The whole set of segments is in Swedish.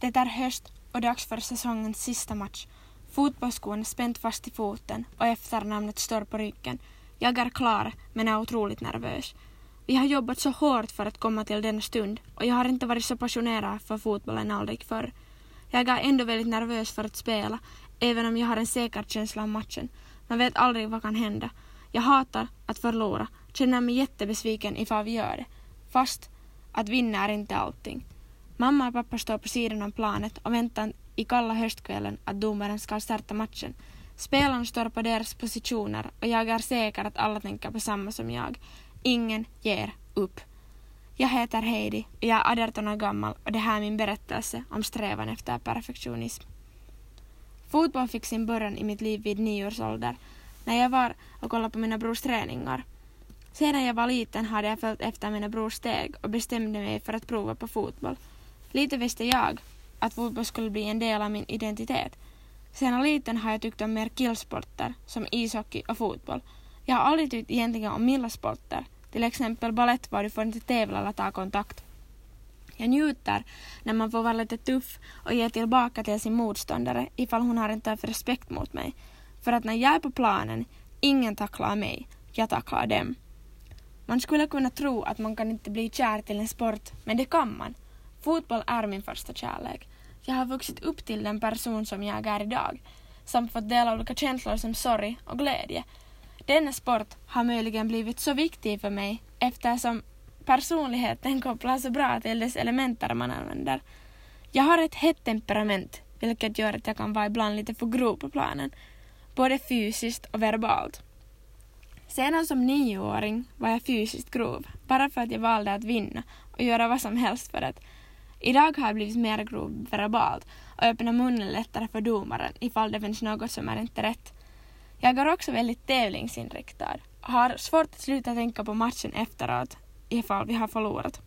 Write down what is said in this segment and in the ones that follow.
Det är höst och dags för säsongens sista match. Fotbollsskon är spänt fast i foten och efternamnet står på ryggen. Jag är klar, men är otroligt nervös. Vi har jobbat så hårt för att komma till denna stund och jag har inte varit så passionerad för fotbollen aldrig förr. Jag är ändå väldigt nervös för att spela, även om jag har en säker känsla om matchen. Man vet aldrig vad kan hända. Jag hatar att förlora, känner mig jättebesviken ifall vi gör det. Fast att vinna är inte allting. Mamma och pappa står på sidan om planet och väntar i kalla höstkvällen att domaren ska starta matchen. Spelarna står på deras positioner och jag är säker att alla tänker på samma som jag. Ingen ger upp. Jag heter Heidi och jag är 18 år gammal och det här är min berättelse om strävan efter perfektionism. Fotboll fick sin början i mitt liv vid nio års ålder när jag var och kollade på mina brors träningar. Sedan jag var liten hade jag följt efter mina brors steg och bestämde mig för att prova på fotboll. Lite visste jag att fotboll skulle bli en del av min identitet. Sedan liten har jag tyckt om mer killsporter som ishockey och fotboll. Jag har aldrig tyckt egentligen om milda sporter, till exempel ballett var du får inte tävla eller ta kontakt. Jag njuter när man får vara lite tuff och ge tillbaka till sin motståndare ifall hon har inte för respekt mot mig. För att när jag är på planen, ingen tacklar mig, jag tacklar dem. Man skulle kunna tro att man kan inte bli kär till en sport, men det kan man. Fotboll är min första kärlek. Jag har vuxit upp till den person som jag är idag, samt fått dela olika känslor som sorg och glädje. Denna sport har möjligen blivit så viktig för mig eftersom personligheten kopplar så bra till dess elementer man använder. Jag har ett hett temperament, vilket gör att jag kan vara ibland lite för grov på planen, både fysiskt och verbalt. Sedan som nioåring var jag fysiskt grov, bara för att jag valde att vinna och göra vad som helst för att Idag har jag blivit mer grov verbalt och öppnar munnen lättare för domaren ifall det finns något som är inte rätt. Jag är också väldigt tävlingsinriktad och har svårt att sluta tänka på matchen efteråt ifall vi har förlorat.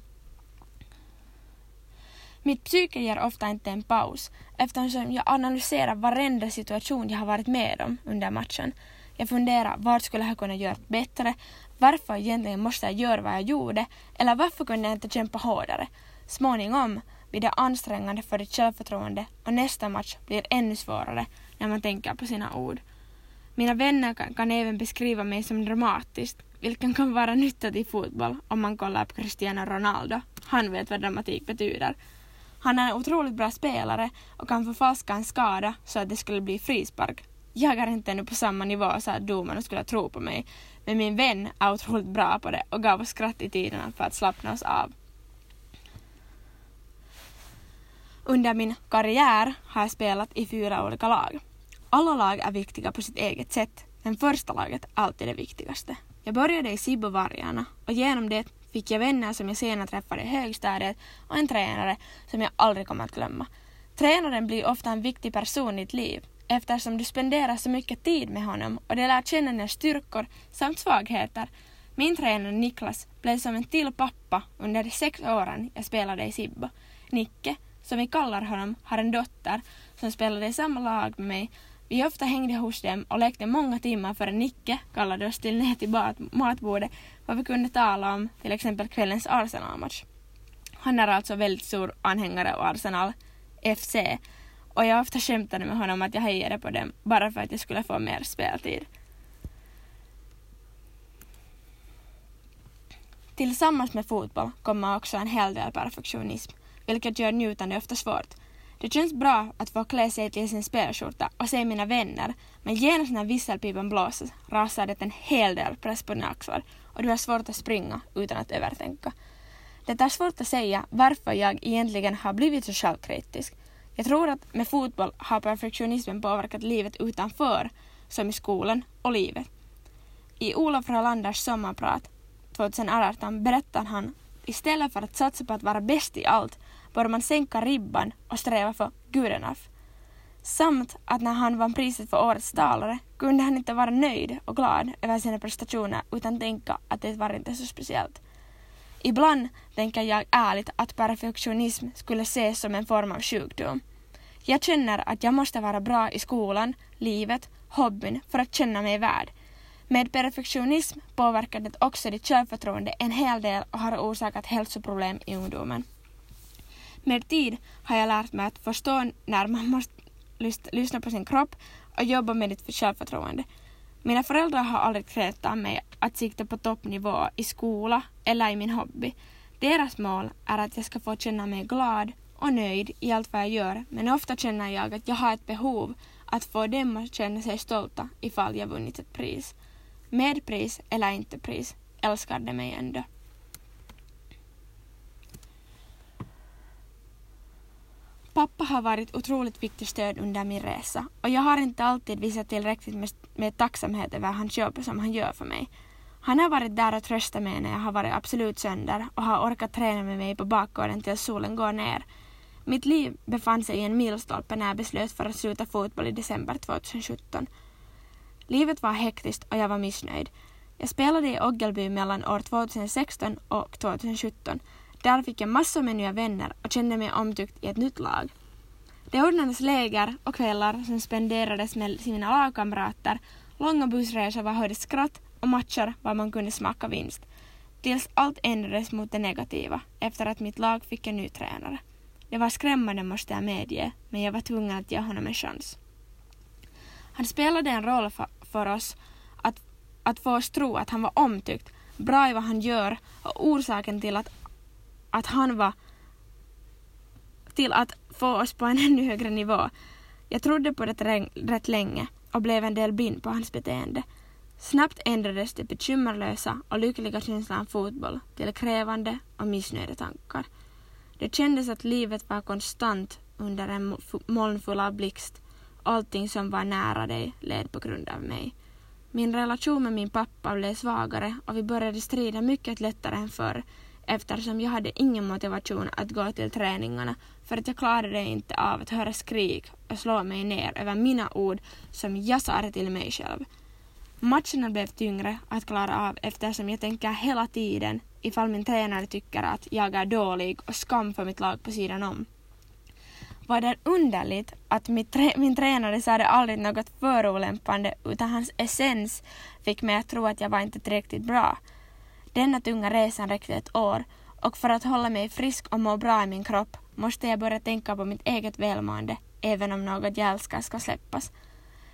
Mitt psyke ger ofta inte en paus eftersom jag analyserar varenda situation jag har varit med om under matchen. Jag funderar vad skulle jag kunna göra bättre, varför egentligen måste jag göra vad jag gjorde eller varför kunde jag inte kämpa hårdare. Småningom blir det ansträngande för ditt självförtroende och nästa match blir ännu svårare när man tänker på sina ord. Mina vänner kan, kan även beskriva mig som dramatisk, vilket kan vara nyttigt i fotboll om man kollar på Cristiano Ronaldo. Han vet vad dramatik betyder. Han är en otroligt bra spelare och kan förfalska en skada så att det skulle bli frispark. Jag är inte ännu på samma nivå så att domaren skulle tro på mig, men min vän är otroligt bra på det och gav oss skratt i tiderna för att slappna oss av. Under min karriär har jag spelat i fyra olika lag. Alla lag är viktiga på sitt eget sätt, men första laget är alltid det viktigaste. Jag började i Sibbovargarna och genom det fick jag vänner som jag senare träffade i högstadiet och en tränare som jag aldrig kommer att glömma. Tränaren blir ofta en viktig person i ditt liv eftersom du spenderar så mycket tid med honom och det lär känna dina styrkor samt svagheter. Min tränare Niklas blev som en till pappa under de sex åren jag spelade i Sibbo. Nicke som vi kallar honom, har en dotter som spelade i samma lag med mig. Vi ofta hängde hos dem och lekte många timmar före Nicke kallade oss till ner till matbordet vad vi kunde tala om till exempel kvällens Arsenal-match. Han är alltså väldigt stor anhängare av Arsenal FC och jag ofta skämtade med honom att jag hejade på dem bara för att jag skulle få mer speltid. Tillsammans med fotboll kommer också en hel del perfektionism vilket gör njutande ofta svårt. Det känns bra att få klä sig till sin spelskjorta och se mina vänner, men genast när visselpipan blåses rasar det en hel del press på dina axlar och du har svårt att springa utan att övertänka. Det är svårt att säga varför jag egentligen har blivit så självkritisk. Jag tror att med fotboll har perfektionismen påverkat livet utanför, som i skolan och livet. I Olof Rolanders sommarprat 2018 berättar han istället för att satsa på att vara bäst i allt bör man sänka ribban och sträva för good enough. Samt att när han vann priset för årets talare kunde han inte vara nöjd och glad över sina prestationer utan tänka att det var inte så speciellt. Ibland tänker jag ärligt att perfektionism skulle ses som en form av sjukdom. Jag känner att jag måste vara bra i skolan, livet, hobbyn för att känna mig värd. Med perfektionism påverkar det också ditt självförtroende en hel del och har orsakat hälsoproblem i ungdomen. Med tid har jag lärt mig att förstå när man måste lyssna på sin kropp och jobba med ditt självförtroende. Mina föräldrar har aldrig krävt av mig att sikta på toppnivå i skola eller i min hobby. Deras mål är att jag ska få känna mig glad och nöjd i allt vad jag gör men ofta känner jag att jag har ett behov att få dem att känna sig stolta ifall jag vunnit ett pris. Med pris eller inte pris älskar de mig ändå. Pappa har varit otroligt viktigt stöd under min resa och jag har inte alltid visat tillräckligt med, med tacksamhet över hans jobb som han gör för mig. Han har varit där och tröstat mig när jag har varit absolut sönder och har orkat träna med mig på bakgården tills solen går ner. Mitt liv befann sig i en milstolpe när jag beslöt för att sluta fotboll i december 2017. Livet var hektiskt och jag var missnöjd. Jag spelade i Oggelby mellan år 2016 och 2017 där fick jag massor med nya vänner och kände mig omtyckt i ett nytt lag. Det ordnades läger och kvällar som spenderades med sina lagkamrater, långa bussresor var hörde skratt och matcher var man kunde smaka vinst. Tills allt ändrades mot det negativa efter att mitt lag fick en ny tränare. Det var skrämmande måste jag medge, men jag var tvungen att ge honom en chans. Han spelade en roll för, för oss att, att få oss tro att han var omtyckt, bra i vad han gör och orsaken till att att han var till att få oss på en ännu högre nivå. Jag trodde på det rätt länge och blev en del blind på hans beteende. Snabbt ändrades det bekymmerlösa och lyckliga känslan fotboll till krävande och missnöjda tankar. Det kändes att livet var konstant under en molnfull av blixt. Allting som var nära dig led på grund av mig. Min relation med min pappa blev svagare och vi började strida mycket lättare än förr eftersom jag hade ingen motivation att gå till träningarna för att jag klarade inte av att höra skrik och slå mig ner över mina ord som jag sa till mig själv. Matcherna blev tyngre att klara av eftersom jag tänker hela tiden ifall min tränare tycker att jag är dålig och skam för mitt lag på sidan om. Var det underligt att trä min tränare sa det aldrig något förolämpande utan hans essens fick mig att tro att jag var inte tillräckligt bra denna tunga resan räckte ett år och för att hålla mig frisk och må bra i min kropp måste jag börja tänka på mitt eget välmående även om något jag älskar ska släppas.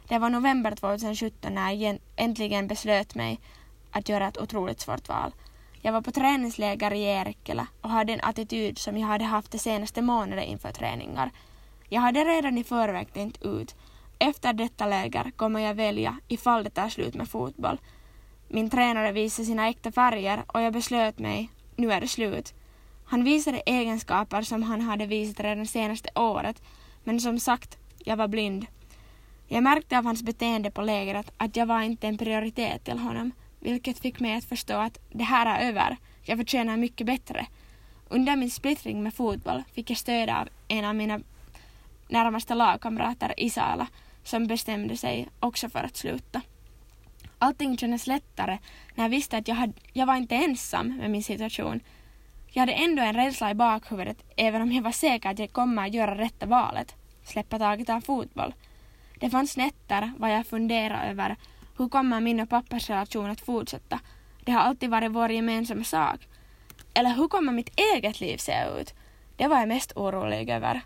Det var november 2017 när jag äntligen beslöt mig att göra ett otroligt svårt val. Jag var på träningsläger i Erekkilä och hade en attityd som jag hade haft de senaste månaderna inför träningar. Jag hade redan i förväg tänkt ut. Efter detta läger kommer jag välja ifall det tar slut med fotboll min tränare visade sina äkta färger och jag beslöt mig, nu är det slut. Han visade egenskaper som han hade visat redan senaste året, men som sagt, jag var blind. Jag märkte av hans beteende på lägret att jag var inte en prioritet till honom, vilket fick mig att förstå att det här är över, jag förtjänar mycket bättre. Under min splittring med fotboll fick jag stöd av en av mina närmaste lagkamrater, Isala, som bestämde sig också för att sluta. Allting kändes lättare när jag visste att jag, hade, jag var inte ensam med min situation. Jag hade ändå en rädsla i bakhuvudet även om jag var säker att jag kommer att göra rätta valet, släppa taget av fotboll. Det fanns nätter var jag funderade över hur kommer min och pappas relation att fortsätta? Det har alltid varit vår gemensamma sak. Eller hur kommer mitt eget liv se ut? Det var jag mest orolig över.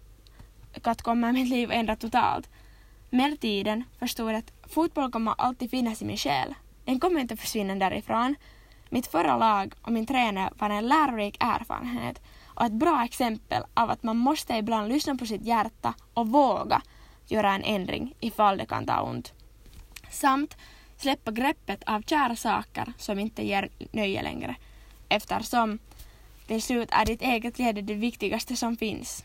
Att kommer mitt liv ändra totalt? Med tiden förstod jag att fotboll kommer alltid finnas i min själ. Den kommer inte försvinna därifrån. Mitt förra lag och min tränare var en lärorik erfarenhet och ett bra exempel av att man måste ibland lyssna på sitt hjärta och våga göra en ändring ifall det kan ta ont. Samt släppa greppet av kära saker som inte ger nöje längre eftersom till slut är ditt eget led det viktigaste som finns.